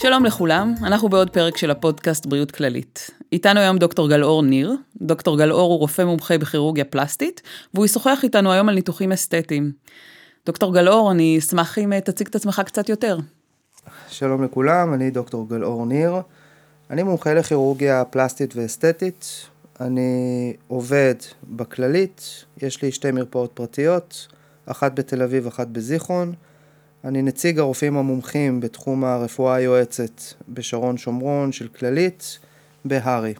שלום לכולם, אנחנו בעוד פרק של הפודקאסט בריאות כללית. איתנו היום דוקטור גלאור ניר. דוקטור גלאור הוא רופא מומחה בכירורגיה פלסטית, והוא ישוחח איתנו היום על ניתוחים אסתטיים. דוקטור גלאור, אני אשמח אם תציג את עצמך קצת יותר. שלום לכולם, אני דוקטור גלאור ניר. אני מומחה לכירורגיה פלסטית ואסתטית. אני עובד בכללית, יש לי שתי מרפאות פרטיות, אחת בתל אביב, אחת בזיכרון. אני נציג הרופאים המומחים בתחום הרפואה היועצת בשרון שומרון של כללית, בהר"י.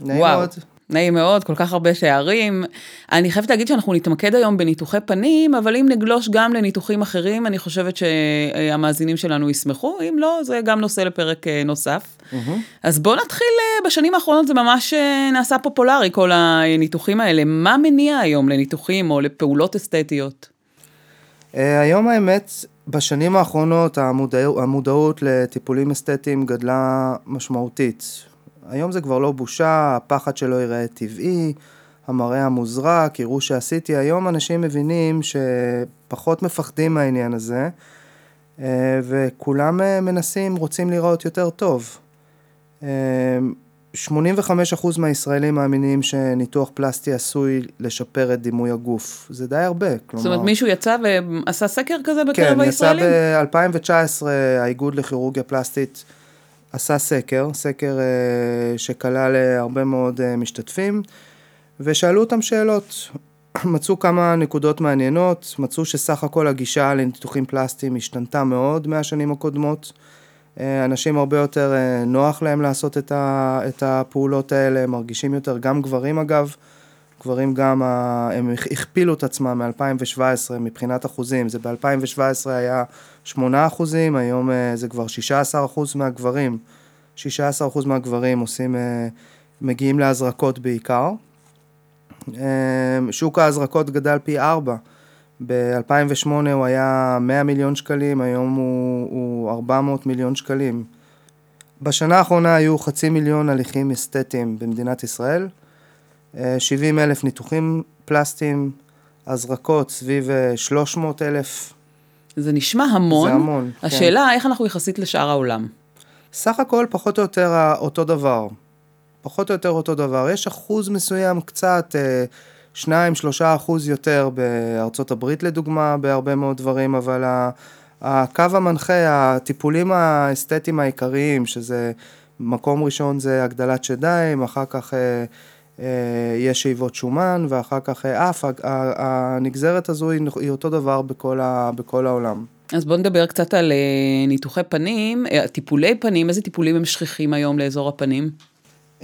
נעים וואו. מאוד. נעים מאוד, כל כך הרבה שערים. אני חייבת להגיד שאנחנו נתמקד היום בניתוחי פנים, אבל אם נגלוש גם לניתוחים אחרים, אני חושבת שהמאזינים שלנו ישמחו, אם לא, זה גם נושא לפרק אה, נוסף. Mm-hmm. אז בואו נתחיל, אה, בשנים האחרונות זה ממש אה, נעשה פופולרי, כל הניתוחים האלה. מה מניע היום לניתוחים או לפעולות אסתטיות? היום האמת, בשנים האחרונות המודע... המודעות לטיפולים אסתטיים גדלה משמעותית. היום זה כבר לא בושה, הפחד שלו ייראה טבעי, המראה המוזרק, יראו שעשיתי. היום אנשים מבינים שפחות מפחדים מהעניין הזה, אה, וכולם אה, מנסים, רוצים לראות יותר טוב. 85% אה, מהישראלים מאמינים שניתוח פלסטי עשוי לשפר את דימוי הגוף. זה די הרבה. כלומר... זאת אומרת, מישהו יצא ועשה סקר כזה בקרב כן, הישראלים? כן, יצא ב-2019 האיגוד לכירורגיה פלסטית עשה סקר, סקר uh, שכלל uh, הרבה מאוד uh, משתתפים, ושאלו אותם שאלות. מצאו כמה נקודות מעניינות, מצאו שסך הכל הגישה לניתוחים פלסטיים השתנתה מאוד מהשנים הקודמות. אנשים הרבה יותר נוח להם לעשות את, הפעולות האלה, מרגישים יותר, גם גברים אגב, גברים גם, הם הכפילו את עצמם מ-2017 מבחינת אחוזים, זה ב-2017 היה 8 אחוזים, היום אה, זה כבר 16 אחוז מהגברים, 16 אחוז מהגברים עושים, אה, מגיעים להזרקות בעיקר. אה, שוק ההזרקות גדל פי 4, ב-2008 הוא היה 100 מיליון שקלים, היום הוא, הוא 400 מיליון שקלים. בשנה האחרונה היו חצי מיליון הליכים אסתטיים במדינת ישראל. 70 אלף ניתוחים פלסטיים, הזרקות סביב 300 אה, אלף. זה נשמע המון. זה המון, כן. השאלה, כן. איך אנחנו יחסית לשאר העולם? סך הכל פחות או יותר אותו דבר. פחות או יותר אותו דבר. יש אחוז מסוים קצת, 2-3 אה, אחוז יותר בארצות הברית לדוגמה, בהרבה מאוד דברים, אבל הקו המנחה, הטיפולים האסתטיים העיקריים, שזה מקום ראשון זה הגדלת שדיים, אחר כך... אה, אה, יש שאיבות שומן, ואחר כך אה, אף, הנגזרת הזו היא אותו דבר בכל, ה, בכל העולם. אז בואו נדבר קצת על ניתוחי פנים, טיפולי פנים, איזה טיפולים הם שכיחים היום לאזור הפנים?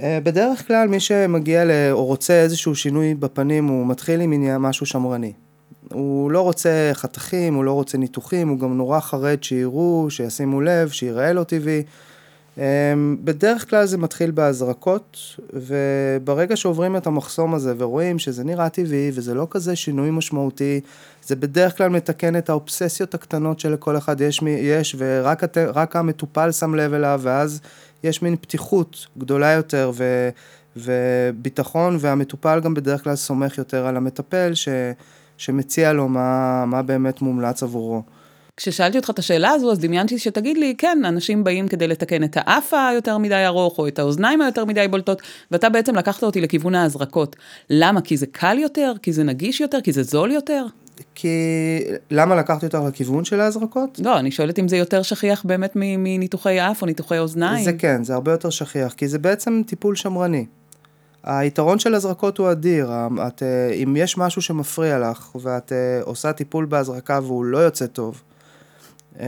בדרך כלל מי שמגיע ל... או רוצה איזשהו שינוי בפנים, הוא מתחיל עם משהו שמרני. הוא לא רוצה חתכים, הוא לא רוצה ניתוחים, הוא גם נורא חרד שיראו, שישימו לב, שיראה לו טבעי. אמ, בדרך כלל זה מתחיל בהזרקות, וברגע שעוברים את המחסום הזה ורואים שזה נראה טבעי וזה לא כזה שינוי משמעותי, זה בדרך כלל מתקן את האובססיות הקטנות שלכל אחד יש, יש ורק את, המטופל שם לב אליו, ואז יש מין פתיחות גדולה יותר ו, וביטחון, והמטופל גם בדרך כלל סומך יותר על המטפל ש, שמציע לו מה, מה באמת מומלץ עבורו. כששאלתי אותך את השאלה הזו, אז דמיינתי שתגיד לי, כן, אנשים באים כדי לתקן את האף היותר מדי ארוך, או את האוזניים היותר מדי בולטות, ואתה בעצם לקחת אותי לכיוון ההזרקות. למה? כי זה קל יותר? כי זה נגיש יותר? כי זה זול יותר? כי... למה לקחתי אותך לכיוון של ההזרקות? לא, אני שואלת אם זה יותר שכיח באמת מניתוחי אף או ניתוחי אוזניים. זה כן, זה הרבה יותר שכיח, כי זה בעצם טיפול שמרני. היתרון של הזרקות הוא אדיר, את, אה, אם יש משהו שמפריע לך ואת אה, עושה טיפול בהזרקה והוא לא יוצא טוב,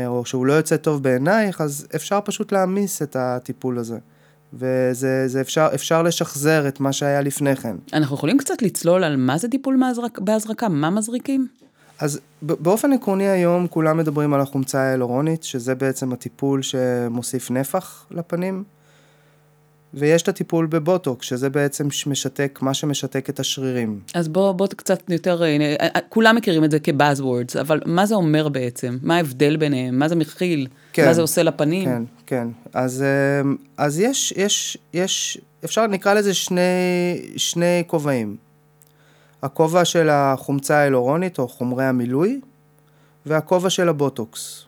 או שהוא לא יוצא טוב בעינייך, אז אפשר פשוט להעמיס את הטיפול הזה. וזה זה אפשר, אפשר לשחזר את מה שהיה לפני כן. אנחנו יכולים קצת לצלול על מה זה טיפול מהזרק, בהזרקה, מה מזריקים? אז באופן עקרוני היום כולם מדברים על החומצה ההילורונית, שזה בעצם הטיפול שמוסיף נפח לפנים. ויש את הטיפול בבוטוקס, שזה בעצם משתק, מה שמשתק את השרירים. אז בוא, בוא קצת יותר, אה, אה, כולם מכירים את זה כבאזוורדס, אבל מה זה אומר בעצם? מה ההבדל ביניהם? מה זה מכיל? כן, מה זה עושה לפנים? כן, כן. אז, אה, אז יש, יש, יש, אפשר, נקרא לזה שני, שני כובעים. הכובע של החומצה ההיאלורונית, או חומרי המילוי, והכובע של הבוטוקס.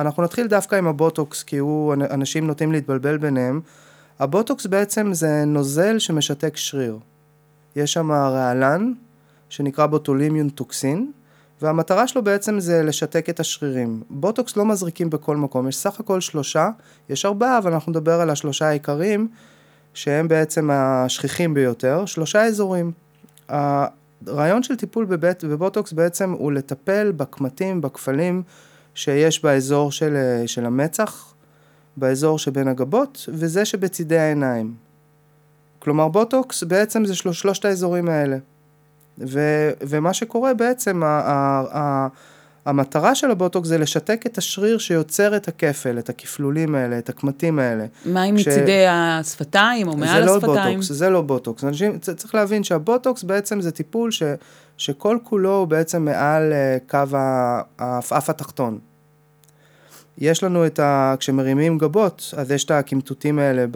אנחנו נתחיל דווקא עם הבוטוקס, כי הוא, אנשים נוטים להתבלבל ביניהם. הבוטוקס בעצם זה נוזל שמשתק שריר. יש שם רעלן, שנקרא botulinum toxin, והמטרה שלו בעצם זה לשתק את השרירים. בוטוקס לא מזריקים בכל מקום, יש סך הכל שלושה, יש ארבעה, אבל אנחנו נדבר על השלושה העיקריים, שהם בעצם השכיחים ביותר, שלושה אזורים. הרעיון של טיפול בבט, בבוטוקס בעצם הוא לטפל בקמטים, בכפלים שיש באזור של, של המצח, באזור שבין הגבות, וזה שבצידי העיניים. כלומר בוטוקס בעצם זה שלוש, שלושת האזורים האלה. ו, ומה שקורה בעצם, ה, ה, ה, המטרה של הבוטוקס זה לשתק את השריר שיוצר את הכפל, את הכפלולים האלה, את הקמטים האלה. מה עם ש... מצידי השפתיים או מעל לא השפתיים? בוטוקס, זה לא בוטוקס. אנשים, צריך להבין שהבוטוקס בעצם זה טיפול ש, שכל כולו הוא בעצם מעל אה, קו האף התחתון. יש לנו את ה... כשמרימים גבות, אז יש את הקמטוטים האלה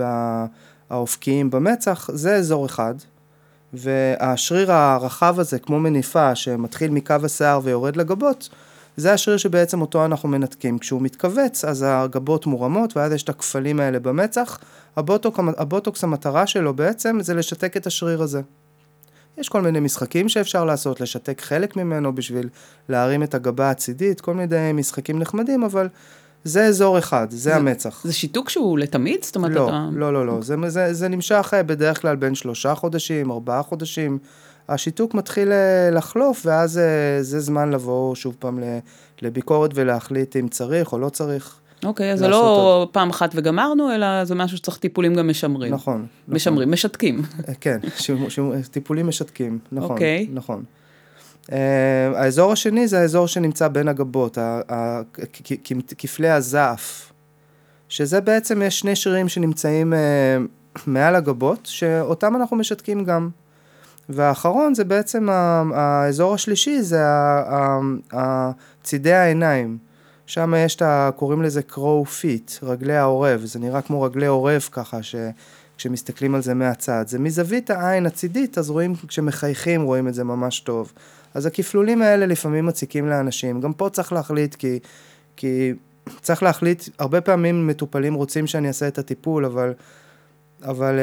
האופקיים במצח, זה אזור אחד. והשריר הרחב הזה, כמו מניפה, שמתחיל מקו השיער ויורד לגבות, זה השריר שבעצם אותו אנחנו מנתקים. כשהוא מתכווץ, אז הגבות מורמות, ואז יש את הכפלים האלה במצח. הבוטוק, הבוטוקס, המטרה שלו בעצם זה לשתק את השריר הזה. יש כל מיני משחקים שאפשר לעשות, לשתק חלק ממנו בשביל להרים את הגבה הצידית, כל מיני משחקים נחמדים, אבל זה אזור אחד, זה, זה המצח. זה שיתוק שהוא לתמיד? זאת אומרת, לא, אתה... לא, לא, לא, זה, זה, זה נמשך אה, בדרך כלל בין שלושה חודשים, ארבעה חודשים. השיתוק מתחיל אה, לחלוף, ואז אה, זה זמן לבוא שוב פעם לביקורת ולהחליט אם צריך או לא צריך. אוקיי, אז זה לא עוד. פעם אחת וגמרנו, אלא זה משהו שצריך טיפולים גם משמרים. נכון. נכון. משמרים, משתקים. כן, טיפולים משתקים, נכון. אוקיי. נכון. Uh, האזור השני זה האזור שנמצא בין הגבות, כפלי הזעף, שזה בעצם יש שני שרירים שנמצאים uh, מעל הגבות, שאותם אנחנו משתקים גם. והאחרון זה בעצם האזור השלישי, זה צידי העיניים. שם יש את ה... קוראים לזה קרו פיט, רגלי העורב, זה נראה כמו רגלי עורב ככה, ש... כשמסתכלים על זה מהצד. זה מזווית העין הצידית, אז רואים, כשמחייכים רואים את זה ממש טוב. אז הכפלולים האלה לפעמים מציקים לאנשים. גם פה צריך להחליט, כי, כי צריך להחליט, הרבה פעמים מטופלים רוצים שאני אעשה את הטיפול, אבל, אבל,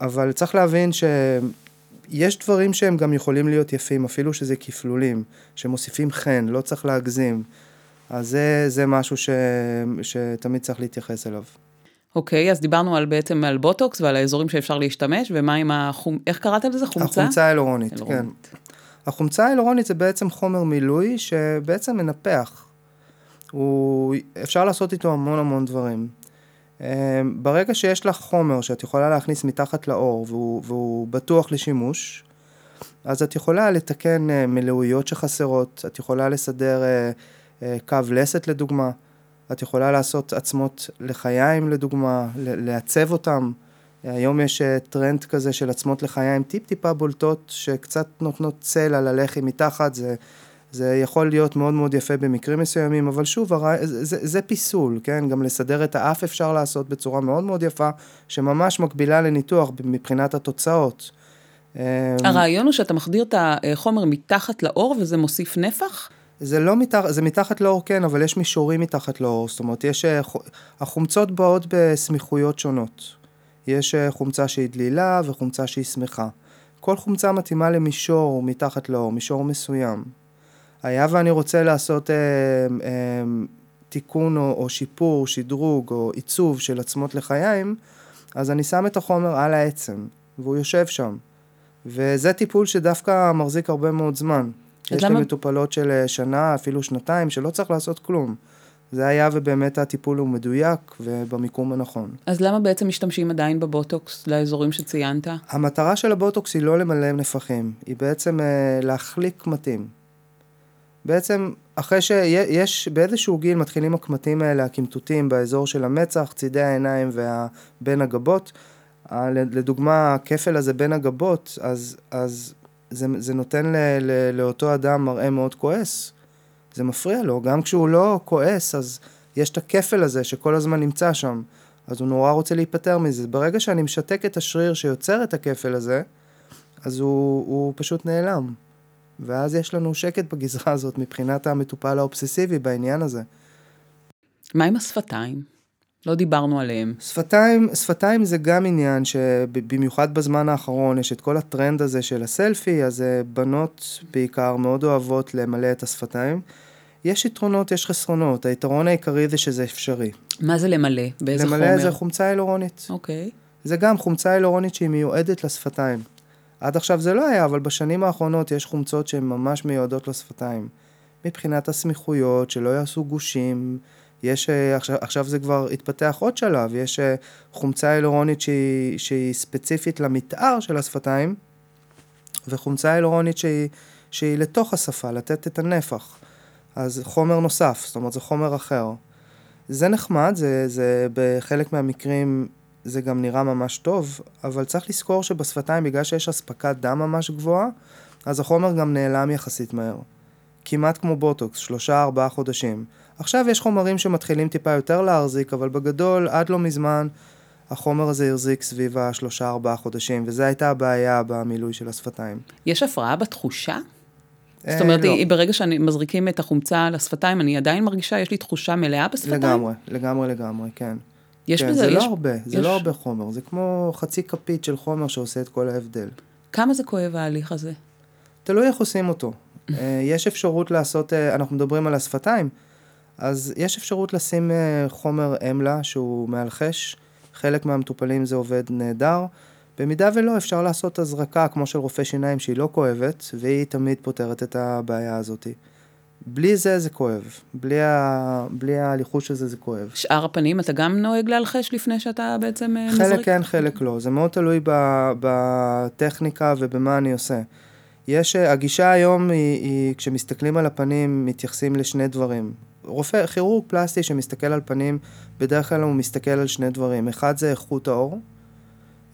אבל צריך להבין שיש דברים שהם גם יכולים להיות יפים, אפילו שזה כפלולים, שמוסיפים חן, לא צריך להגזים. אז זה, זה משהו ש, שתמיד צריך להתייחס אליו. אוקיי, okay, אז דיברנו על בעצם על בוטוקס ועל האזורים שאפשר להשתמש, ומה עם החום... איך קראת לזה? חומצה? החומצה האלורונית, כן. החומצה האלורונית זה בעצם חומר מילוי שבעצם מנפח. הוא... אפשר לעשות איתו המון המון דברים. אמ, ברגע שיש לך חומר שאת יכולה להכניס מתחת לאור והוא, והוא בטוח לשימוש, אז את יכולה לתקן אה, מילאויות שחסרות, את יכולה לסדר אה, אה, קו לסת לדוגמה, את יכולה לעשות עצמות לחיים לדוגמה, לעצב אותם. היום יש אה, טרנד כזה של עצמות לחיים טיפ-טיפה בולטות, שקצת נותנות צל על הלחי מתחת, זה, זה יכול להיות מאוד מאוד יפה במקרים מסוימים, אבל שוב, הרי, זה, זה, זה פיסול, כן? גם לסדר את האף אפשר לעשות בצורה מאוד מאוד יפה, שממש מקבילה לניתוח מבחינת התוצאות. אמ, הרעיון הוא שאתה מחדיר את החומר מתחת לאור וזה מוסיף נפח? זה לא מתחת, זה מתחת לאור כן, אבל יש מישורים מתחת לאור, זאת אומרת, יש, אה, החומצות באות בסמיכויות שונות. יש אה, חומצה שהיא דלילה וחומצה שהיא שמחה. כל חומצה מתאימה למישור מתחת לאור, מישור מסוים. היה ואני רוצה לעשות אה, אה, תיקון או, או שיפור, שדרוג או עיצוב של עצמות לחיים, אז אני שם את החומר על העצם, והוא יושב שם. וזה טיפול שדווקא מחזיק הרבה מאוד זמן. יש למה... לי מטופלות של אה, שנה, אפילו שנתיים, שלא צריך לעשות כלום. זה היה ובאמת הטיפול הוא מדויק ובמיקום הנכון. אז למה בעצם משתמשים עדיין בבוטוקס לאזורים שציינת? המטרה של הבוטוקס היא לא למלא נפחים, היא בעצם אה, להחליק קמטים. בעצם אחרי שיש, באיזשהו גיל מתחילים הקמטים האלה, הקמטוטים באזור של המצח, צידי העיניים ובין הגבות. לדוגמה, הכפל הזה בין הגבות, אז, אז זה, זה נותן ל, ל, לאותו אדם מראה מאוד כועס. זה מפריע לו, גם כשהוא לא כועס, אז יש את הכפל הזה שכל הזמן נמצא שם, אז הוא נורא רוצה להיפטר מזה. ברגע שאני משתק את השריר שיוצר את הכפל הזה, אז הוא, הוא פשוט נעלם. ואז יש לנו שקט בגזרה הזאת מבחינת המטופל האובססיבי בעניין הזה. מה עם השפתיים? לא דיברנו עליהם. שפתיים, שפתיים זה גם עניין שבמיוחד בזמן האחרון יש את כל הטרנד הזה של הסלפי, אז אה, בנות בעיקר מאוד אוהבות למלא את השפתיים. יש יתרונות, יש חסרונות. היתרון העיקרי זה שזה אפשרי. מה זה למלא? באיזה למלא חומר? למלא זה חומצה הילורונית. אוקיי. זה גם חומצה הילורונית שהיא מיועדת לשפתיים. עד עכשיו זה לא היה, אבל בשנים האחרונות יש חומצות שהן ממש מיועדות לשפתיים. מבחינת הסמיכויות, שלא יעשו גושים, יש, אה, עכשיו, עכשיו זה כבר התפתח עוד שלב, יש אה, חומצה הילורונית שהיא, שהיא ספציפית למתאר של השפתיים, וחומצה הילורונית שהיא, שהיא לתוך השפה, לתת את הנפח. אז חומר נוסף, זאת אומרת זה חומר אחר. זה נחמד, זה, זה בחלק מהמקרים זה גם נראה ממש טוב, אבל צריך לזכור שבשפתיים, בגלל שיש אספקת דם ממש גבוהה, אז החומר גם נעלם יחסית מהר. כמעט כמו בוטוקס, שלושה ארבעה חודשים. עכשיו יש חומרים שמתחילים טיפה יותר להחזיק, אבל בגדול, עד לא מזמן, החומר הזה החזיק סביב השלושה ארבעה חודשים, וזו הייתה הבעיה במילוי של השפתיים. יש הפרעה בתחושה? זאת אומרת, לא. ברגע שמזריקים את החומצה לשפתיים, אני עדיין מרגישה, יש לי תחושה מלאה בשפתיים? לגמרי, לגמרי, לגמרי, כן. יש כן, בזה, זה יש... לא הרבה, זה יש... לא הרבה חומר, זה כמו חצי כפית של חומר שעושה את כל ההבדל. כמה זה כואב ההליך הזה? תלוי איך עושים אותו. אה, יש אפשרות לעשות, אה, אנחנו מדברים על השפתיים, אז יש אפשרות לשים אה, חומר אמלה שהוא מאלחש, חלק מהמטופלים זה עובד נהדר. במידה ולא, אפשר לעשות הזרקה כמו של רופא שיניים שהיא לא כואבת, והיא תמיד פותרת את הבעיה הזאתי. בלי זה זה כואב, בלי, ה... בלי הליחוש הזה זה כואב. שאר הפנים, אתה גם נוהג להלחש לפני שאתה בעצם חלק מזריק? חלק כן, חלק לא, זה מאוד תלוי ב... בטכניקה ובמה אני עושה. יש, הגישה היום היא, היא, כשמסתכלים על הפנים, מתייחסים לשני דברים. רופא, כירורג פלסטי שמסתכל על פנים, בדרך כלל הוא מסתכל על שני דברים. אחד זה איכות האור.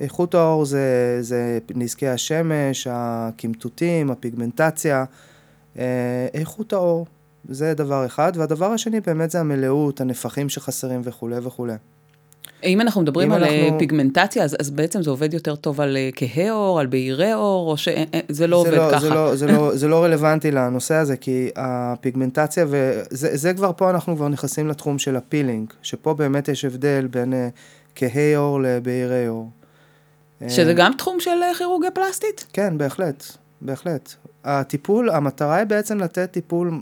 איכות האור זה, זה נזקי השמש, הקמטוטים, הפיגמנטציה. אה, איכות האור, זה דבר אחד. והדבר השני באמת זה המלאות, הנפחים שחסרים וכולי וכולי. אם אנחנו מדברים אם על אנחנו... פיגמנטציה, אז, אז בעצם זה עובד יותר טוב על כהי עור, על בהירי עור, או שזה לא עובד לא, ככה? זה לא, זה, לא, זה לא רלוונטי לנושא הזה, כי הפיגמנטציה, וזה כבר פה אנחנו כבר נכנסים לתחום של הפילינג, שפה באמת יש הבדל בין כהי עור לבהירי עור. שזה גם תחום של כירורגיה פלסטית? כן, בהחלט, בהחלט. הטיפול, המטרה היא בעצם לתת טיפול,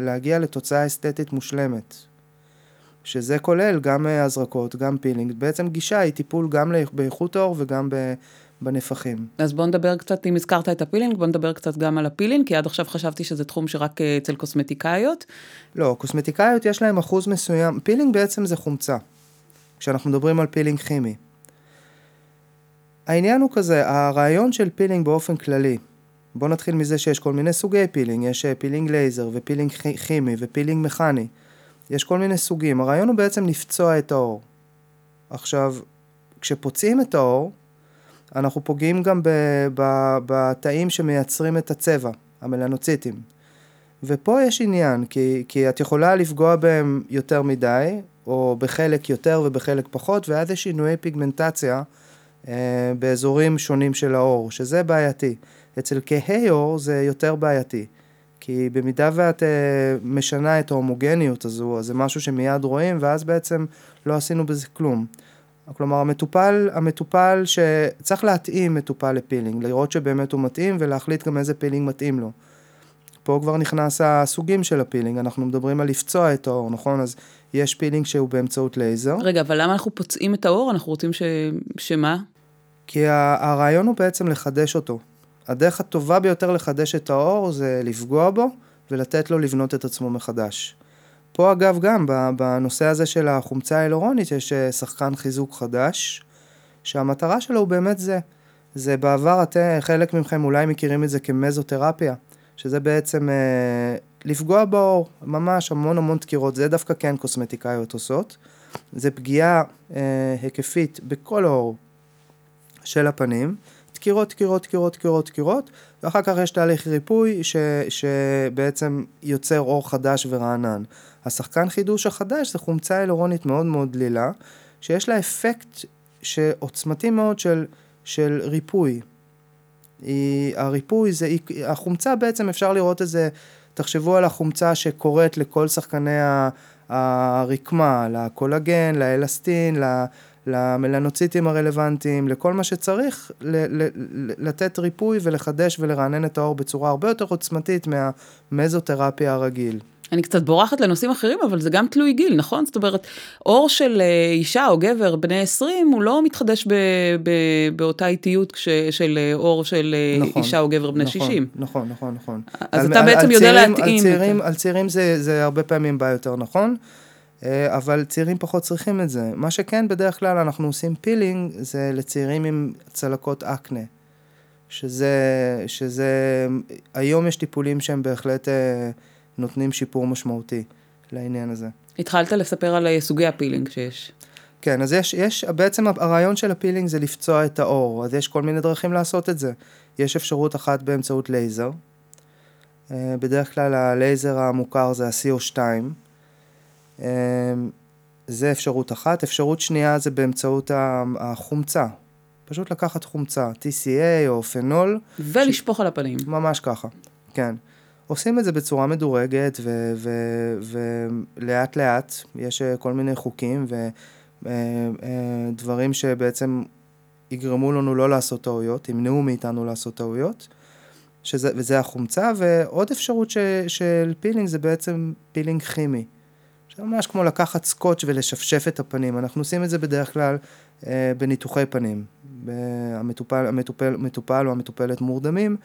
להגיע לתוצאה אסתטית מושלמת. שזה כולל גם הזרקות, גם פילינג. בעצם גישה היא טיפול גם באיכות העור וגם בנפחים. אז בוא נדבר קצת, אם הזכרת את הפילינג, בוא נדבר קצת גם על הפילינג, כי עד עכשיו חשבתי שזה תחום שרק אצל קוסמטיקאיות. לא, קוסמטיקאיות יש להם אחוז מסוים, פילינג בעצם זה חומצה, כשאנחנו מדברים על פילינג כימי. העניין הוא כזה, הרעיון של פילינג באופן כללי, בואו נתחיל מזה שיש כל מיני סוגי פילינג, יש פילינג לייזר ופילינג כימי ופילינג מכני. יש כל מיני סוגים. הרעיון הוא בעצם לפצוע את העור. עכשיו, כשפוצעים את האור, אנחנו פוגעים גם בתאים שמייצרים את הצבע, המלנוציטים. ופה יש עניין, כי, כי את יכולה לפגוע בהם יותר מדי, או בחלק יותר ובחלק פחות, ואז יש שינויי פיגמנטציה אה, באזורים שונים של האור, שזה בעייתי. אצל כהי עור זה יותר בעייתי. כי במידה ואת uh, משנה את ההומוגניות הזו, אז זה משהו שמיד רואים, ואז בעצם לא עשינו בזה כלום. כלומר, המטופל, המטופל שצריך להתאים מטופל לפילינג, לראות שבאמת הוא מתאים ולהחליט גם איזה פילינג מתאים לו. פה כבר נכנס הסוגים של הפילינג, אנחנו מדברים על לפצוע את העור, נכון? אז יש פילינג שהוא באמצעות לייזר. רגע, אבל למה אנחנו פוצעים את העור? אנחנו רוצים ש... שמה? כי הרעיון הוא בעצם לחדש אותו. הדרך הטובה ביותר לחדש את העור זה לפגוע בו ולתת לו לבנות את עצמו מחדש. פה אגב גם בנושא הזה של החומצה ההילורונית יש אה, שחקן חיזוק חדש, שהמטרה שלו הוא באמת זה. זה בעבר, אתם, חלק מכם אולי מכירים את זה כמזותרפיה, שזה בעצם אה, לפגוע באור, ממש המון המון דקירות, זה דווקא כן קוסמטיקאיות עושות. זה פגיעה אה, היקפית בכל האור של הפנים, דקירות, דקירות, דקירות, דקירות, דקירות, ואחר כך יש תהליך ריפוי ש, שבעצם יוצר אור חדש ורענן. השחקן חידוש החדש זה חומצה הילורונית מאוד מאוד דלילה, שיש לה אפקט שעוצמתי מאוד של, של ריפוי. היא, הריפוי זה, החומצה בעצם אפשר לראות את זה, תחשבו על החומצה שקורית לכל שחקני הרקמה, לקולגן, לאלסטין, למלנוציטים הרלוונטיים, לכל מה שצריך ל- ל- לתת ריפוי ולחדש ולרענן את העור בצורה הרבה יותר עוצמתית מהמזותרפיה הרגיל. אני קצת בורחת לנושאים אחרים, אבל זה גם תלוי גיל, נכון? זאת אומרת, עור של אה, אישה או גבר בני 20, הוא לא מתחדש ב, ב, באותה איטיות כש, של אה, עור של אה, נכון, אישה או גבר בני נכון, 60. נכון, נכון, נכון. אז על, אתה בעצם יודע צעירים, להתאים. על צעירים, על צעירים זה, זה הרבה פעמים בא יותר נכון. אבל צעירים פחות צריכים את זה. מה שכן, בדרך כלל אנחנו עושים פילינג, זה לצעירים עם צלקות אקנה. שזה, שזה, היום יש טיפולים שהם בהחלט נותנים שיפור משמעותי לעניין הזה. התחלת לספר על סוגי הפילינג שיש. כן, אז יש, יש, בעצם הרעיון של הפילינג זה לפצוע את העור, אז יש כל מיני דרכים לעשות את זה. יש אפשרות אחת באמצעות לייזר. בדרך כלל הלייזר המוכר זה ה-CO2. זה אפשרות אחת. אפשרות שנייה זה באמצעות החומצה. פשוט לקחת חומצה, TCA או פנול. ולשפוך ש... על הפנים. ממש ככה, כן. עושים את זה בצורה מדורגת ולאט לאט, יש אה, כל מיני חוקים ודברים אה, אה, שבעצם יגרמו לנו לא לעשות טעויות, ימנעו מאיתנו לעשות טעויות, שזה, וזה החומצה, ועוד אפשרות ש, של פילינג זה בעצם פילינג כימי. ממש כמו לקחת סקוץ' ולשפשף את הפנים, אנחנו עושים את זה בדרך כלל אה, בניתוחי פנים. המטופל, המטופל, המטופל או המטופלת מורדמים,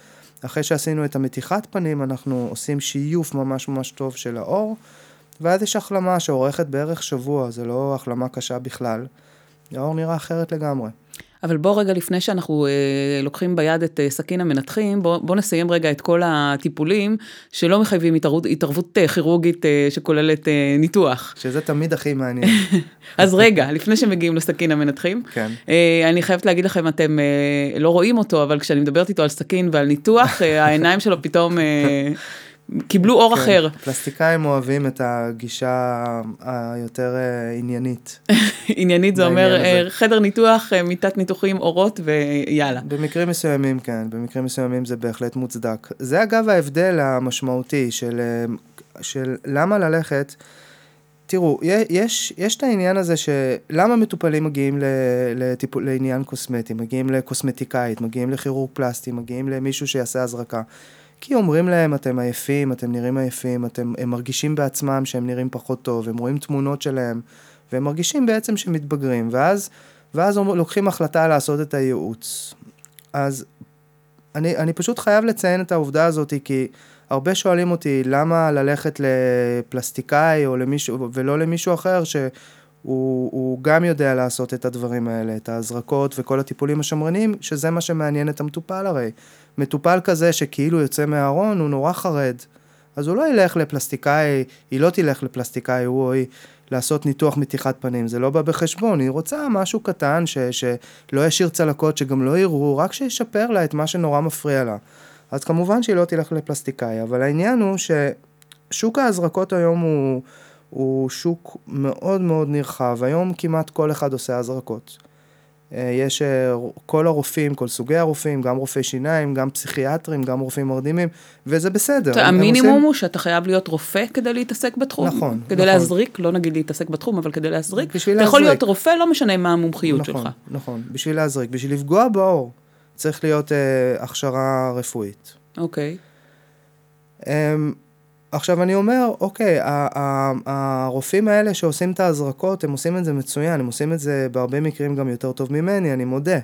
אחרי שעשינו את המתיחת פנים, אנחנו עושים שיוף ממש ממש טוב של האור, ואז יש החלמה שאורכת בערך שבוע, זה לא החלמה קשה בכלל. האור נראה אחרת לגמרי. אבל בוא רגע, לפני שאנחנו אה, לוקחים ביד את אה, סכין המנתחים, בוא, בוא נסיים רגע את כל הטיפולים שלא מחייבים התערבות, התערבות אה, כירורגית אה, שכוללת אה, ניתוח. שזה תמיד הכי מעניין. אז רגע, לפני שמגיעים לסכין המנתחים, כן. אה, אני חייבת להגיד לכם, אתם אה, לא רואים אותו, אבל כשאני מדברת איתו על סכין ועל ניתוח, אה, העיניים שלו פתאום... אה, קיבלו אור כן, אחר. פלסטיקאים אוהבים את הגישה היותר אה, עניינית. עניינית זה אומר הזה. אה, חדר ניתוח, אה, מיטת ניתוחים, אורות ויאללה. במקרים מסוימים כן, במקרים מסוימים זה בהחלט מוצדק. זה אגב ההבדל המשמעותי של, של למה ללכת. תראו, יש, יש את העניין הזה שלמה מטופלים מגיעים לטיפול, לעניין קוסמטי, מגיעים לקוסמטיקאית, מגיעים לכירורג פלסטי, מגיעים למישהו שיעשה הזרקה. כי אומרים להם, אתם עייפים, אתם נראים עייפים, אתם, הם מרגישים בעצמם שהם נראים פחות טוב, הם רואים תמונות שלהם, והם מרגישים בעצם שהם מתבגרים, ואז, ואז לוקחים החלטה לעשות את הייעוץ. אז אני, אני פשוט חייב לציין את העובדה הזאת, כי הרבה שואלים אותי, למה ללכת לפלסטיקאי או למישהו, ולא למישהו אחר שהוא גם יודע לעשות את הדברים האלה, את ההזרקות וכל הטיפולים השמרניים, שזה מה שמעניין את המטופל הרי. מטופל כזה שכאילו יוצא מהארון, הוא נורא חרד. אז הוא לא ילך לפלסטיקאי, היא לא תלך לפלסטיקאי, הוא או היא, לעשות ניתוח מתיחת פנים, זה לא בא בחשבון, היא רוצה משהו קטן ש, שלא ישאיר צלקות, שגם לא יראו, רק שישפר לה את מה שנורא מפריע לה. אז כמובן שהיא לא תלך לפלסטיקאי, אבל העניין הוא ששוק ההזרקות היום הוא, הוא שוק מאוד מאוד נרחב, היום כמעט כל אחד עושה הזרקות. אה, יש אה, כל הרופאים, כל סוגי הרופאים, גם רופאי שיניים, גם פסיכיאטרים, גם רופאים מרדימים, וזה בסדר. המינימום עושים... הוא שאתה חייב להיות רופא כדי להתעסק בתחום. נכון. כדי נכון. להזריק, לא נגיד להתעסק בתחום, אבל כדי להזריק. בשביל אתה להזריק. יכול להיות רופא, לא משנה מה המומחיות נכון, שלך. נכון, נכון, בשביל להזריק. בשביל לפגוע באור, צריך להיות אה, הכשרה רפואית. אוקיי. אה, עכשיו אני אומר, אוקיי, הרופאים האלה שעושים את ההזרקות, הם עושים את זה מצוין, הם עושים את זה בהרבה מקרים גם יותר טוב ממני, אני מודה.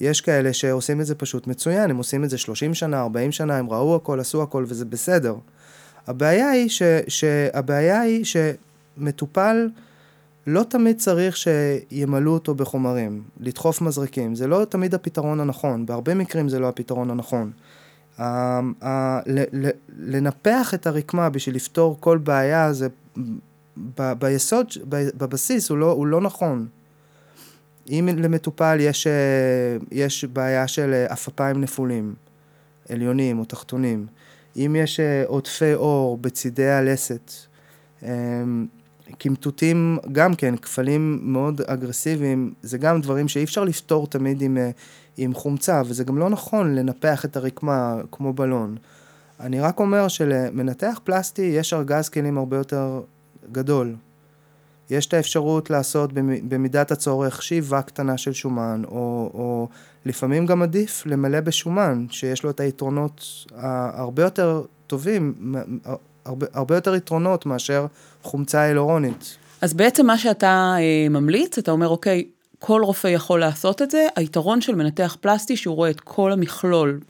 יש כאלה שעושים את זה פשוט מצוין, הם עושים את זה 30 שנה, 40 שנה, הם ראו הכל, עשו הכל וזה בסדר. הבעיה היא, ש, שהבעיה היא שמטופל לא תמיד צריך שימלאו אותו בחומרים, לדחוף מזרקים, זה לא תמיד הפתרון הנכון, בהרבה מקרים זה לא הפתרון הנכון. לנפח את הרקמה בשביל לפתור כל בעיה זה ביסוד, בבסיס הוא לא, הוא לא נכון. אם למטופל יש, יש בעיה של עפפיים נפולים, עליונים או תחתונים, אם יש עודפי אור בצידי הלסת, קמטוטים גם כן, כפלים מאוד אגרסיביים, זה גם דברים שאי אפשר לפתור תמיד עם, עם חומצה, וזה גם לא נכון לנפח את הרקמה כמו בלון. אני רק אומר שלמנתח פלסטי יש ארגז כלים הרבה יותר גדול. יש את האפשרות לעשות במידת הצורך שאיבה קטנה של שומן, או, או לפעמים גם עדיף למלא בשומן, שיש לו את היתרונות הרבה יותר טובים, הרבה, הרבה יותר יתרונות מאשר חומצה הילורונית. אז בעצם מה שאתה אה, ממליץ, אתה אומר, אוקיי, כל רופא יכול לעשות את זה, היתרון של מנתח פלסטי שהוא רואה את כל המכלול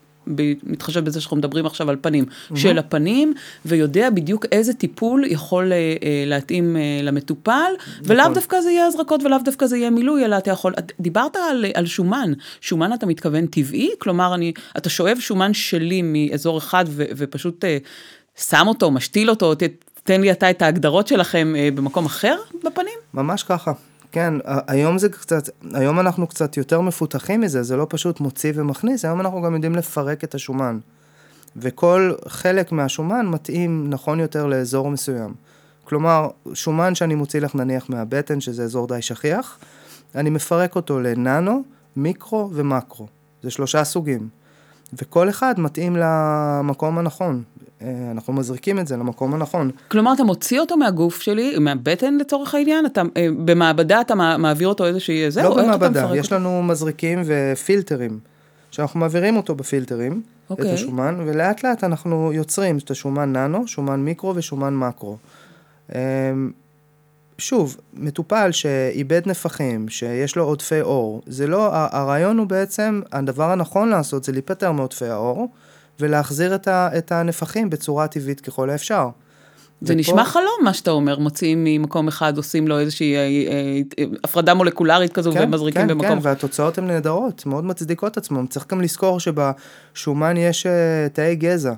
מתחשב בזה שאנחנו מדברים עכשיו על פנים, mm-hmm. של הפנים, ויודע בדיוק איזה טיפול יכול אה, אה, להתאים אה, למטופל, נכון. ולאו דווקא זה יהיה הזרקות ולאו דווקא זה יהיה מילוי, אלא אתה יכול, דיברת על, על שומן, שומן אתה מתכוון טבעי? כלומר, אני, אתה שואב שומן שלי מאזור אחד ו, ופשוט שם אותו, משתיל אותו, ת, תן לי אתה את ההגדרות שלכם במקום אחר בפנים? ממש ככה. כן, היום זה קצת, היום אנחנו קצת יותר מפותחים מזה, זה לא פשוט מוציא ומכניס, היום אנחנו גם יודעים לפרק את השומן. וכל חלק מהשומן מתאים נכון יותר לאזור מסוים. כלומר, שומן שאני מוציא לך נניח מהבטן, שזה אזור די שכיח, אני מפרק אותו לננו, מיקרו ומקרו. זה שלושה סוגים. וכל אחד מתאים למקום הנכון. אה, אנחנו מזריקים את זה למקום הנכון. כלומר, אתה מוציא אותו מהגוף שלי, מהבטן לצורך העניין? אתה, אה, במעבדה אתה מעביר אותו איזושהי... זהו, לא במעבדה, יש לנו מזריקים ופילטרים, שאנחנו מעבירים אותו בפילטרים, okay. את אוקיי. השומן, ולאט לאט אנחנו יוצרים את השומן ננו, שומן מיקרו ושומן מקרו. שוב, מטופל שאיבד נפחים, שיש לו עודפי עור, זה לא, הרעיון הוא בעצם, הדבר הנכון לעשות זה להיפטר מעודפי העור, ולהחזיר את, ה, את הנפחים בצורה טבעית ככל האפשר. זה ופה... נשמע חלום מה שאתה אומר, מוציאים ממקום אחד, עושים לו איזושהי אה, אה, הפרדה מולקולרית כזו כן, ומזריקים כן, במקום. כן, כן, והתוצאות הן נהדרות, מאוד מצדיקות עצמם. צריך גם לזכור שבשומן יש אה, תאי גזע.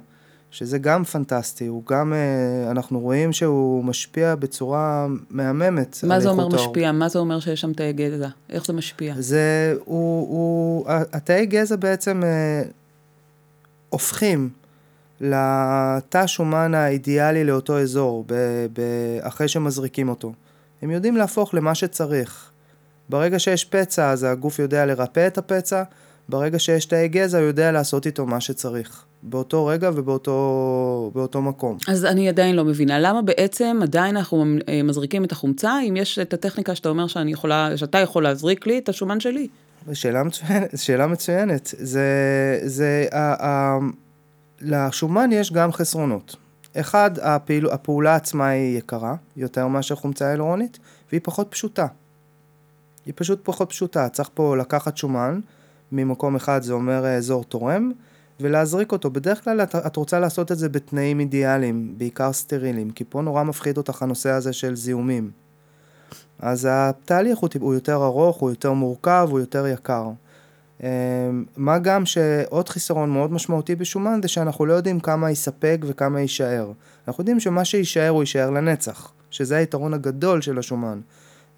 שזה גם פנטסטי, הוא גם, אה, אנחנו רואים שהוא משפיע בצורה מהממת מה זה אומר משפיע? מה זה אומר שיש שם תאי גזע? איך זה משפיע? זה, הוא, הוא, התאי גזע בעצם אה, הופכים לתא שומן האידיאלי לאותו אזור, ב, ב, אחרי שמזריקים אותו. הם יודעים להפוך למה שצריך. ברגע שיש פצע, אז הגוף יודע לרפא את הפצע, ברגע שיש תאי גזע, הוא יודע לעשות איתו מה שצריך. באותו רגע ובאותו מקום. אז אני עדיין לא מבינה, למה בעצם עדיין אנחנו אה, מזריקים את החומצה, אם יש את הטכניקה שאתה אומר שאני יכולה, שאתה יכול להזריק לי את השומן שלי? שאלה מצוינת, שאלה מצוינת. זה, זה, ה, ה, לשומן יש גם חסרונות. אחד, הפעיל, הפעולה עצמה היא יקרה, יותר מאשר חומצה הילרונית, והיא פחות פשוטה. היא פשוט פחות פשוטה. צריך פה לקחת שומן, ממקום אחד זה אומר אה, אזור תורם, ולהזריק אותו. בדרך כלל את, את רוצה לעשות את זה בתנאים אידיאליים, בעיקר סטרילים, כי פה נורא מפחיד אותך הנושא הזה של זיהומים. אז התהליך הוא, הוא יותר ארוך, הוא יותר מורכב, הוא יותר יקר. אמ, מה גם שעוד חיסרון מאוד משמעותי בשומן זה שאנחנו לא יודעים כמה יספק וכמה יישאר. אנחנו יודעים שמה שיישאר הוא יישאר לנצח, שזה היתרון הגדול של השומן.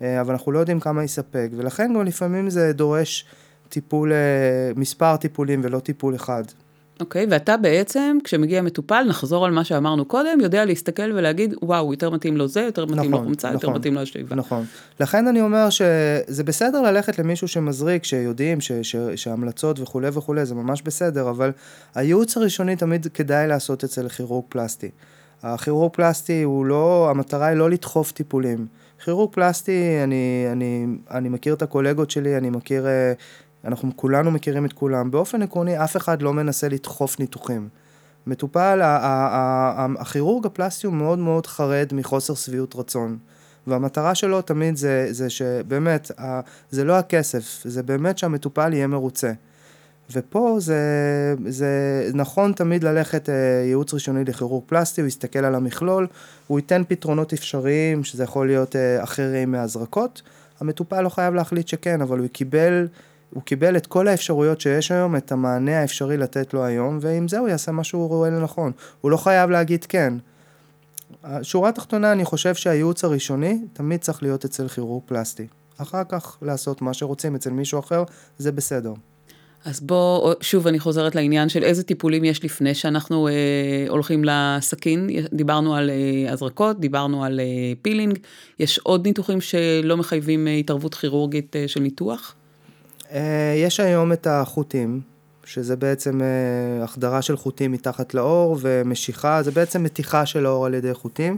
אה, אבל אנחנו לא יודעים כמה יספק, ולכן גם לפעמים זה דורש טיפול, אה, מספר טיפולים ולא טיפול אחד. אוקיי, okay, ואתה בעצם, כשמגיע מטופל, נחזור על מה שאמרנו קודם, יודע להסתכל ולהגיד, וואו, יותר מתאים לו זה, יותר מתאים נכון, לו חומצה, נכון, יותר מתאים לו השאיבה. נכון. לכן אני אומר שזה בסדר ללכת למישהו שמזריק, שיודעים ש, ש, שהמלצות וכולי וכולי, זה ממש בסדר, אבל הייעוץ הראשוני תמיד כדאי לעשות אצל כירורג פלסטי. הכירורג פלסטי הוא לא, המטרה היא לא לדחוף טיפולים. כירורג פלסטי, אני, אני, אני מכיר את הקולגות שלי, אני מכיר אה, אנחנו כולנו מכירים את כולם. באופן עקרוני, אף אחד לא מנסה לדחוף ניתוחים. מטופל, הכירורג הפלסטי הוא מאוד מאוד חרד מחוסר שביעות רצון. והמטרה שלו תמיד זה, זה שבאמת, זה לא הכסף, זה באמת שהמטופל יהיה מרוצה. ופה זה, זה נכון תמיד ללכת אה, ייעוץ ראשוני לכירורג פלסטי, הוא יסתכל על המכלול, הוא ייתן פתרונות אפשריים, שזה יכול להיות אה, אחרים מהזרקות. המטופל לא חייב להחליט שכן, אבל הוא קיבל הוא קיבל את כל האפשרויות שיש היום, את המענה האפשרי לתת לו היום, ועם זה הוא יעשה מה שהוא רואה לנכון. הוא לא חייב להגיד כן. שורה תחתונה, אני חושב שהייעוץ הראשוני תמיד צריך להיות אצל כירורג פלסטי. אחר כך לעשות מה שרוצים אצל מישהו אחר, זה בסדר. אז בוא, שוב אני חוזרת לעניין של איזה טיפולים יש לפני שאנחנו אה, הולכים לסכין. דיברנו על אה, הזרקות, דיברנו על אה, פילינג. יש עוד ניתוחים שלא מחייבים אה, התערבות כירורגית אה, של ניתוח? אה, יש היום את החוטים, שזה בעצם אה, החדרה של חוטים מתחת לאור ומשיכה, זה בעצם מתיחה של האור על ידי חוטים.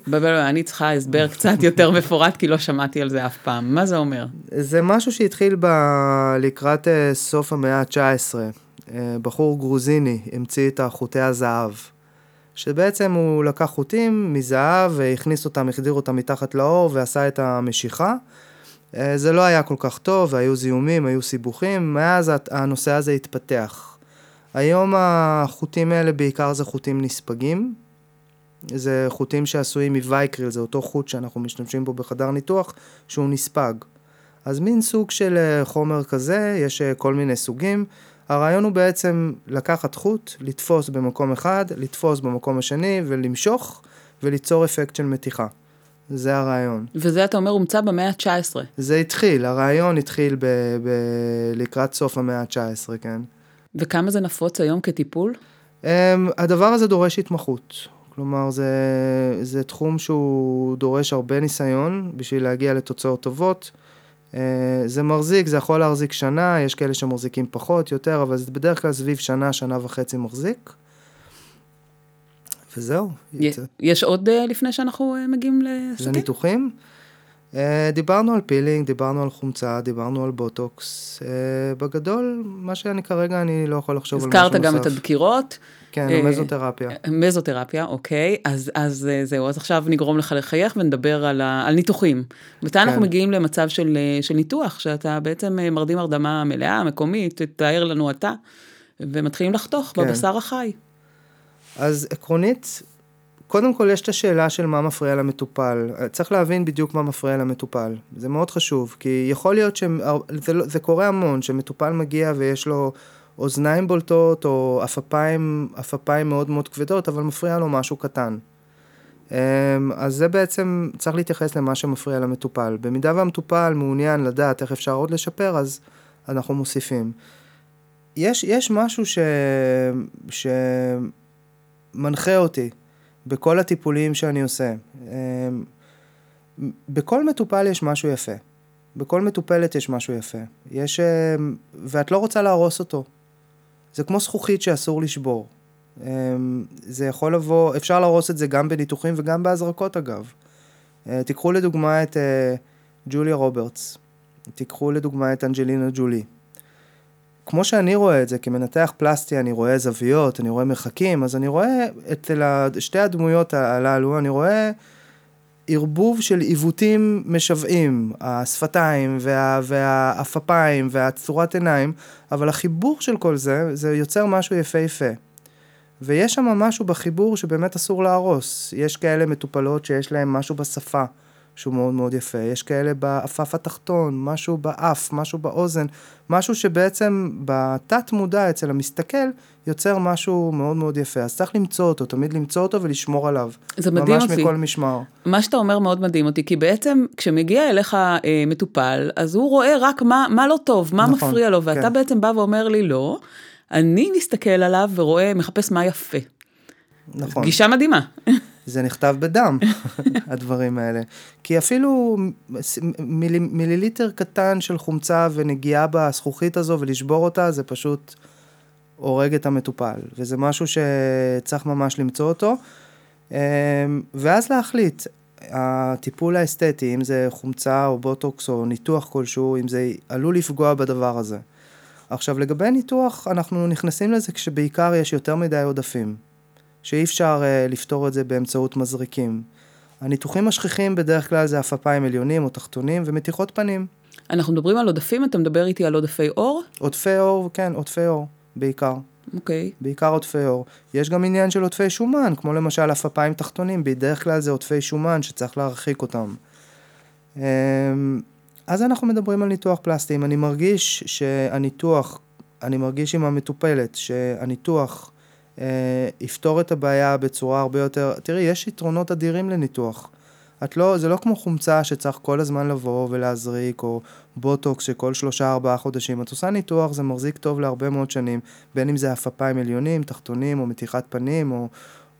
אני צריכה הסבר קצת יותר מפורט, כי לא שמעתי על זה אף פעם. מה זה אומר? זה משהו שהתחיל ב... לקראת אה, סוף המאה ה-19. אה, בחור גרוזיני המציא את החוטי הזהב. שבעצם הוא לקח חוטים מזהב והכניס אותם, החדיר אותם מתחת לאור ועשה את המשיכה. אה, זה לא היה כל כך טוב, היו זיהומים, היו סיבוכים, מאז הנושא הזה התפתח. היום החוטים האלה בעיקר זה חוטים נספגים. זה חוטים שעשויים מווייקריל, זה אותו חוט שאנחנו משתמשים בו בחדר ניתוח, שהוא נספג. אז מין סוג של אה, חומר כזה, יש אה, כל מיני סוגים. הרעיון הוא בעצם לקחת חוט, לתפוס במקום אחד, לתפוס במקום השני ולמשוך וליצור אפקט של מתיחה. זה הרעיון. וזה, אתה אומר, הומצא במאה ה-19. זה התחיל, הרעיון התחיל ב- ב- לקראת סוף המאה ה-19, כן. וכמה זה נפוץ היום כטיפול? Um, הדבר הזה דורש התמחות. כלומר, זה, זה תחום שהוא דורש הרבה ניסיון בשביל להגיע לתוצאות טובות. Uh, זה מחזיק, זה יכול להחזיק שנה, יש כאלה שמחזיקים פחות, יותר, אבל זה בדרך כלל סביב שנה, שנה וחצי מחזיק. וזהו. יש עוד אה, לפני שאנחנו אה, מגיעים לסכם? לניתוחים? אה, דיברנו על פילינג, דיברנו על חומצה, דיברנו על בוטוקס. בגדול, מה שאני כרגע, אני לא יכול לחשוב על משהו נוסף. הזכרת גם את הדקירות. כן, מזותרפיה. מזותרפיה, אוקיי. אז, אז זהו, אז עכשיו נגרום לך לחייך ונדבר על, ה, על ניתוחים. מתי כן. אנחנו מגיעים למצב של, של ניתוח, שאתה בעצם מרדים הרדמה מלאה, מקומית, תאר לנו אתה, ומתחילים לחתוך כן. בבשר החי. אז עקרונית, קודם כל יש את השאלה של מה מפריע למטופל. צריך להבין בדיוק מה מפריע למטופל. זה מאוד חשוב, כי יכול להיות שזה לא, זה קורה המון, שמטופל מגיע ויש לו אוזניים בולטות או עפפיים, עפפיים מאוד מאוד כבדות, אבל מפריע לו משהו קטן. אמ, אז זה בעצם, צריך להתייחס למה שמפריע למטופל. במידה והמטופל מעוניין לדעת איך אפשר עוד לשפר, אז אנחנו מוסיפים. יש, יש משהו ש... ש... מנחה אותי בכל הטיפולים שאני עושה. אמ, בכל מטופל יש משהו יפה. בכל מטופלת יש משהו יפה. יש... אמ, ואת לא רוצה להרוס אותו. זה כמו זכוכית שאסור לשבור. אמ, זה יכול לבוא, אפשר להרוס את זה גם בניתוחים וגם בהזרקות אגב. אה, תיקחו לדוגמה את אה, ג'וליה רוברטס. תיקחו לדוגמה את אנג'לינה ג'ולי. כמו שאני רואה את זה, כמנתח פלסטי, אני רואה זוויות, אני רואה מרחקים, אז אני רואה אצל שתי הדמויות הללו, אני רואה ערבוב של עיוותים משוועים, השפתיים וה, והצורת עיניים, אבל החיבור של כל זה, זה יוצר משהו יפהפה. ויש שם משהו בחיבור שבאמת אסור להרוס. יש כאלה מטופלות שיש להן משהו בשפה. שהוא מאוד מאוד יפה, יש כאלה בעפף התחתון, משהו באף, משהו באוזן, משהו שבעצם בתת מודע אצל המסתכל יוצר משהו מאוד מאוד יפה, אז צריך למצוא אותו, תמיד למצוא אותו ולשמור עליו. זה מדהים אותי. ממש מכל משמר. מה שאתה אומר מאוד מדהים אותי, כי בעצם כשמגיע אליך אה, מטופל, אז הוא רואה רק מה, מה לא טוב, מה נכון, מפריע לו, ואתה כן. בעצם בא ואומר לי לא, אני מסתכל עליו ורואה, מחפש מה יפה. נכון. גישה מדהימה. זה נכתב בדם, הדברים האלה. כי אפילו מיל, מיליליטר קטן של חומצה ונגיעה בזכוכית הזו ולשבור אותה, זה פשוט הורג את המטופל. וזה משהו שצריך ממש למצוא אותו. אמ, ואז להחליט, הטיפול האסתטי, אם זה חומצה או בוטוקס או ניתוח כלשהו, אם זה עלול לפגוע בדבר הזה. עכשיו, לגבי ניתוח, אנחנו נכנסים לזה כשבעיקר יש יותר מדי עודפים. שאי אפשר uh, לפתור את זה באמצעות מזריקים. הניתוחים השכיחים בדרך כלל זה עפפיים עליונים או תחתונים ומתיחות פנים. אנחנו מדברים על עודפים, אתה מדבר איתי על עודפי אור? עודפי אור, כן, עודפי אור, בעיקר. אוקיי. Okay. בעיקר עודפי אור. יש גם עניין של עודפי שומן, כמו למשל עפפיים תחתונים, בדרך כלל זה עודפי שומן שצריך להרחיק אותם. אמ, אז אנחנו מדברים על ניתוח פלסטי. אם אני מרגיש שהניתוח, אני מרגיש עם המטופלת שהניתוח יפתור את הבעיה בצורה הרבה יותר, תראי, יש יתרונות אדירים לניתוח. את לא, זה לא כמו חומצה שצריך כל הזמן לבוא ולהזריק, או בוטוקס שכל שלושה ארבעה חודשים. את עושה ניתוח, זה מחזיק טוב להרבה מאוד שנים, בין אם זה עפפיים עליונים, תחתונים, או מתיחת פנים, או,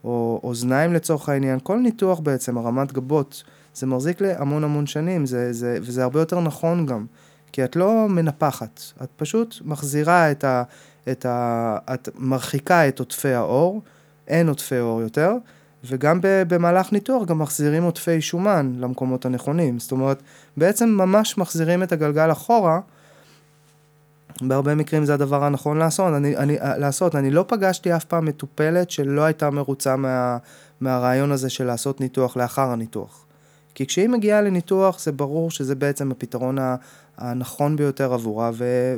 או אוזניים לצורך העניין. כל ניתוח בעצם, הרמת גבות, זה מחזיק להמון המון שנים, זה, זה, וזה הרבה יותר נכון גם. כי את לא מנפחת, את פשוט מחזירה את, ה, את ה... את מרחיקה את עוטפי האור, אין עוטפי אור יותר, וגם במהלך ניתוח גם מחזירים עוטפי שומן למקומות הנכונים. זאת אומרת, בעצם ממש מחזירים את הגלגל אחורה. בהרבה מקרים זה הדבר הנכון לעשות. אני, אני, לעשות. אני לא פגשתי אף פעם מטופלת שלא הייתה מרוצה מה, מהרעיון הזה של לעשות ניתוח לאחר הניתוח. כי כשהיא מגיעה לניתוח זה ברור שזה בעצם הפתרון הנכון ביותר עבורה,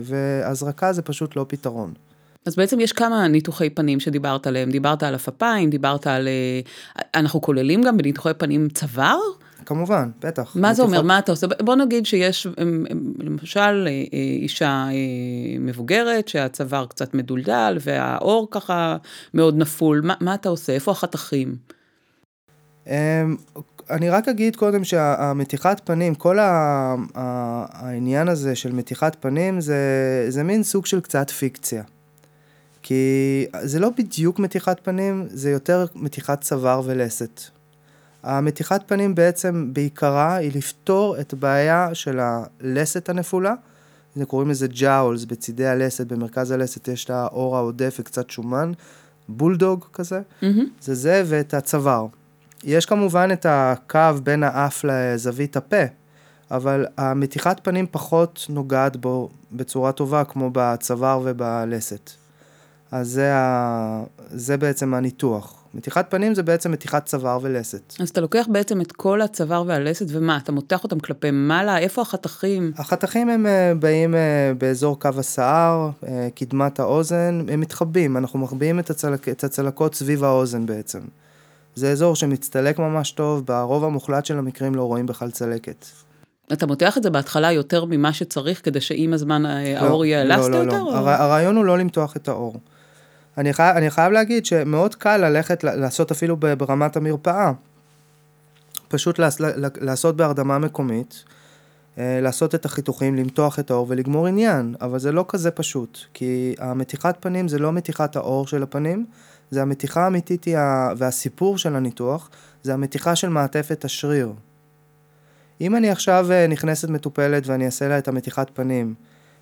והזרקה זה פשוט לא פתרון. אז בעצם יש כמה ניתוחי פנים שדיברת עליהם, דיברת על הפפיים, דיברת על... אה, אנחנו כוללים גם בניתוחי פנים צוואר? כמובן, בטח. מה. זה אומר? מה אתה עושה? בוא נגיד שיש למשל אה, אישה אה, מבוגרת שהצוואר קצת מדולדל והאור ככה מאוד נפול, מה, מה אתה עושה? איפה החתכים? אמ, אני רק אגיד קודם שהמתיחת פנים, כל העניין הזה של מתיחת פנים זה, זה מין סוג של קצת פיקציה. כי זה לא בדיוק מתיחת פנים, זה יותר מתיחת צוואר ולסת. המתיחת פנים בעצם בעיקרה היא לפתור את הבעיה של הלסת הנפולה, קוראים לזה ג'אולס בצידי הלסת, במרכז הלסת יש את האור העודף וקצת שומן, בולדוג כזה, mm-hmm. זה זה ואת הצוואר. יש כמובן את הקו בין האף לזווית הפה, אבל המתיחת פנים פחות נוגעת בו בצורה טובה כמו בצוואר ובלסת. אז זה, ה... זה בעצם הניתוח. מתיחת פנים זה בעצם מתיחת צוואר ולסת. אז אתה לוקח בעצם את כל הצוואר והלסת, ומה, אתה מותח אותם כלפי מעלה? איפה החתכים? החתכים הם אה, באים אה, באזור קו השיער, אה, קדמת האוזן, הם מתחבאים, אנחנו מחביאים את, הצלק, את הצלקות סביב האוזן בעצם. זה אזור שמצטלק ממש טוב, ברוב המוחלט של המקרים לא רואים בכלל צלקת. אתה מותח את זה בהתחלה יותר ממה שצריך, כדי שעם הזמן לא, האור יהיה אלסטי לא, לא, יותר? לא, לא. הרעיון הוא לא למתוח את האור. אני חייב, אני חייב להגיד שמאוד קל ללכת לעשות אפילו ברמת המרפאה. פשוט לעשות בהרדמה מקומית, אה, לעשות את החיתוכים, למתוח את האור ולגמור עניין, אבל זה לא כזה פשוט, כי המתיחת פנים זה לא מתיחת האור של הפנים, זה המתיחה האמיתית והסיפור של הניתוח, זה המתיחה של מעטפת השריר. אם אני עכשיו אה, נכנסת מטופלת ואני אעשה לה את המתיחת פנים,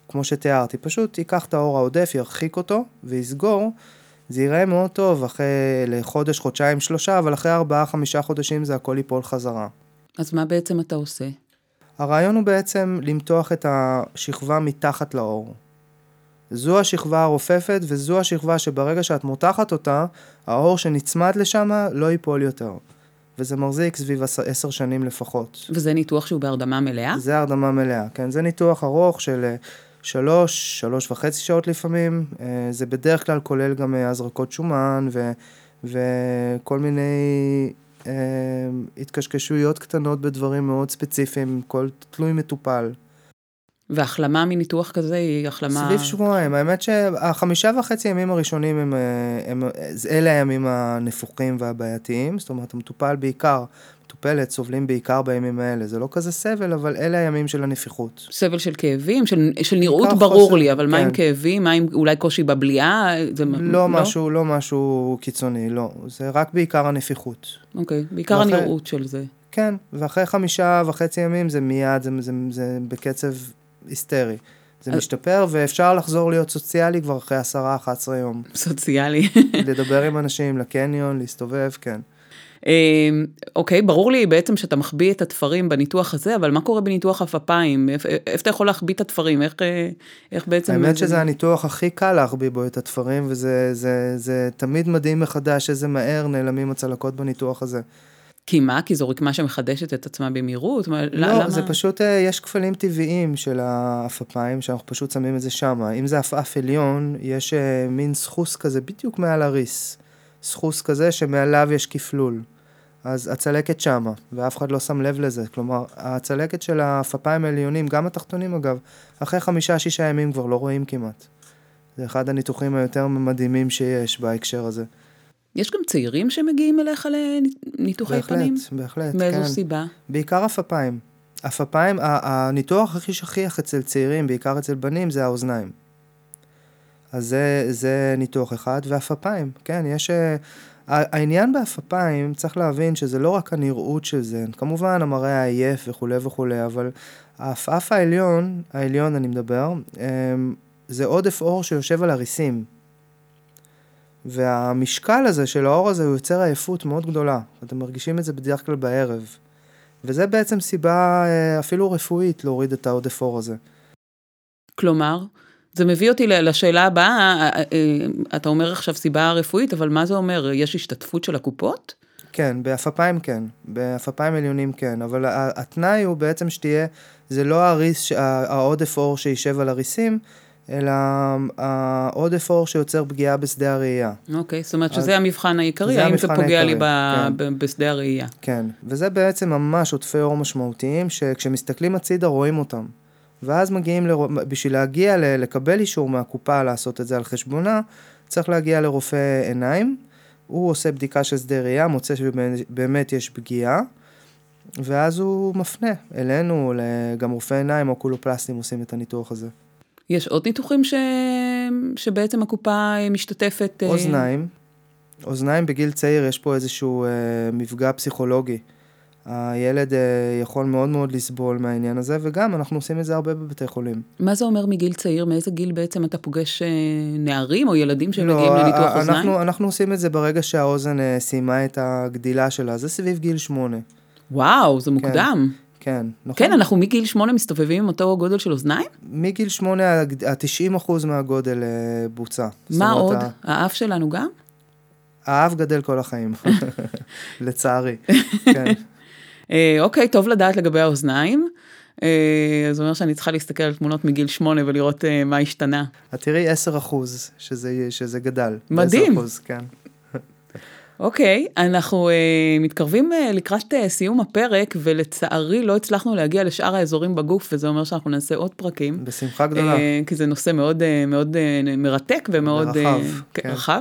כמו שתיארתי, פשוט ייקח את האור העודף, ירחיק אותו ויסגור, זה ייראה מאוד טוב אחרי לחודש, חודשיים, שלושה, אבל אחרי ארבעה, חמישה חודשים זה הכל ייפול חזרה. אז מה בעצם אתה עושה? הרעיון הוא בעצם למתוח את השכבה מתחת לאור. זו השכבה הרופפת וזו השכבה שברגע שאת מותחת אותה, האור שנצמד לשם לא ייפול יותר. וזה מחזיק סביב עשר שנים לפחות. וזה ניתוח שהוא בהרדמה מלאה? זה הרדמה מלאה, כן. זה ניתוח ארוך של שלוש, שלוש וחצי שעות לפעמים. אה, זה בדרך כלל כולל גם אה, הזרקות שומן ו, וכל מיני אה, התקשקשויות קטנות בדברים מאוד ספציפיים, כל תלוי מטופל. והחלמה מניתוח כזה היא החלמה... סביב שבועיים, האמת שהחמישה וחצי ימים הראשונים הם, הם, הם אלה הימים הנפוחים והבעייתיים, זאת אומרת המטופל בעיקר מטופלת סובלים בעיקר בימים האלה. זה לא כזה סבל, אבל אלה הימים של הנפיחות. סבל של כאבים? של, של נראות ברור חוסר, לי, אבל כן. מה עם כן. כאבים? מה עם אולי קושי בבליעה? זה, לא, לא? משהו, לא משהו קיצוני, לא. זה רק בעיקר הנפיחות. אוקיי, בעיקר ואחרי, הנראות של זה. כן, ואחרי חמישה וחצי ימים זה מיד, זה, זה, זה בקצב היסטרי. זה משתפר, ואפשר לחזור להיות סוציאלי כבר אחרי עשרה, אחת עשרה יום. סוציאלי. לדבר עם אנשים, לקניון, להסתובב, כן. אמ, אוקיי, ברור לי בעצם שאתה מחביא את התפרים בניתוח הזה, אבל מה קורה בניתוח הפפיים? איפה אתה יכול להחביא את התפרים? איך, איך בעצם... האמת שזה זה... הניתוח הכי קל להחביא בו את התפרים, וזה זה, זה תמיד מדהים מחדש איזה מהר נעלמים הצלקות בניתוח הזה. כי מה? כי זו רקמה שמחדשת את עצמה במהירות? לא, למה? זה פשוט, אה, יש כפלים טבעיים של העפפיים, שאנחנו פשוט שמים את זה שמה. אם זה עפעף עליון, יש אה, מין סחוס כזה בדיוק מעל הריס. סחוס כזה שמעליו יש כפלול. אז הצלקת שמה, ואף אחד לא שם לב לזה. כלומר, הצלקת של הפפיים העליונים, גם התחתונים אגב, אחרי חמישה-שישה ימים כבר לא רואים כמעט. זה אחד הניתוחים היותר מדהימים שיש בהקשר הזה. יש גם צעירים שמגיעים אליך לניתוחי בהחלט, פנים? בהחלט, בהחלט, מאיזו כן. סיבה? בעיקר הפפיים. הפפיים, הניתוח הכי שכיח אצל צעירים, בעיקר אצל בנים, זה האוזניים. אז זה, זה ניתוח אחד, והפפיים, כן, יש... אה, העניין בהפפיים, צריך להבין שזה לא רק הנראות של זה, כמובן המראה העייף וכולי וכולי, אבל העפעף העליון, העליון אני מדבר, אמ, זה עודף אור שיושב על הריסים. והמשקל הזה של האור הזה הוא יוצר עייפות מאוד גדולה. אתם מרגישים את זה בדרך כלל בערב. וזה בעצם סיבה אה, אפילו רפואית להוריד את העודף אור הזה. כלומר, זה מביא אותי לשאלה הבאה, אה, אה, אתה אומר עכשיו סיבה רפואית, אבל מה זה אומר? יש השתתפות של הקופות? כן, בעפפיים כן, בעפפיים עליונים כן, אבל התנאי הוא בעצם שתהיה, זה לא הריס, העודף אור שישב על הריסים, אלא העודף אור שיוצר פגיעה בשדה הראייה. אוקיי, זאת אומרת שזה המבחן העיקרי, האם זה פוגע לי כן. בשדה הראייה. כן, וזה בעצם ממש עודפי אור משמעותיים, שכשמסתכלים הצידה רואים אותם. ואז מגיעים, לר... בשביל להגיע ל... לקבל אישור מהקופה לעשות את זה על חשבונה, צריך להגיע לרופא עיניים. הוא עושה בדיקה של שדה ראייה, מוצא שבאמת יש פגיעה, ואז הוא מפנה אלינו, גם רופאי עיניים או קולופלסטים עושים את הניתוח הזה. יש עוד ניתוחים ש... שבעצם הקופה משתתפת? אה? אוזניים. אוזניים בגיל צעיר, יש פה איזשהו אה, מפגע פסיכולוגי. הילד אה, יכול מאוד מאוד לסבול מהעניין הזה, וגם אנחנו עושים את זה הרבה בבתי חולים. מה זה אומר מגיל צעיר? מאיזה גיל בעצם אתה פוגש אה, נערים או ילדים שמגיעים לא, לניתוח אוזניים? אנחנו, אנחנו עושים את זה ברגע שהאוזן אה, סיימה את הגדילה שלה, זה סביב גיל שמונה. וואו, זה מוקדם. כן, כן, נכון. כן, אנחנו מגיל שמונה מסתובבים עם אותו גודל של אוזניים? מגיל שמונה, ה-90% מהגודל בוצע. מה עוד? ה... האף שלנו גם? האף גדל כל החיים, לצערי. כן. אה, אוקיי, טוב לדעת לגבי האוזניים. אה, זה אומר שאני צריכה להסתכל על תמונות מגיל שמונה ולראות אה, מה השתנה. את תראי 10 אחוז שזה, שזה גדל. מדהים. 10 אחוז, כן. אוקיי, okay, אנחנו uh, מתקרבים uh, לקראת uh, סיום הפרק, ולצערי לא הצלחנו להגיע לשאר האזורים בגוף, וזה אומר שאנחנו נעשה עוד פרקים. בשמחה גדולה. Uh, כי זה נושא מאוד, uh, מאוד uh, מרתק ומאוד... רחב. Uh, כן. רחב.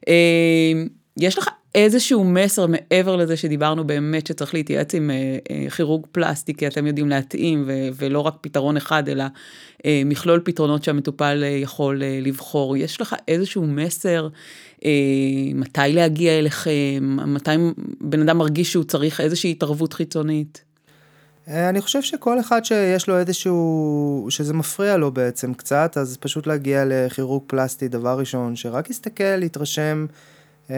Uh, יש לך איזשהו מסר מעבר לזה שדיברנו באמת שצריך להתייעץ עם אה, אה, פלסטי, כי אתם יודעים להתאים, ו- ולא רק פתרון אחד, אלא אה, מכלול פתרונות שהמטופל אה, יכול אה, לבחור. יש לך איזשהו מסר אה, מתי להגיע אליכם, מתי בן אדם מרגיש שהוא צריך איזושהי התערבות חיצונית? אה, אני חושב שכל אחד שיש לו איזשהו, שזה מפריע לו בעצם קצת, אז פשוט להגיע לכירורג פלסטי, דבר ראשון, שרק יסתכל, יתרשם. אה,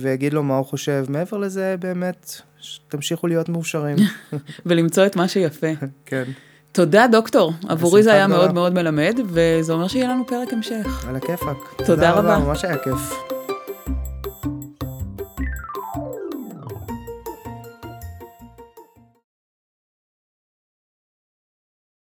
ויגיד לו מה הוא חושב. מעבר לזה, באמת, תמשיכו להיות מאושרים. ולמצוא את מה שיפה. כן. תודה, דוקטור. עבורי זה היה מאוד מאוד מלמד, וזה אומר שיהיה לנו פרק המשך. על הכיפאק. תודה רבה. ממש היה כיף.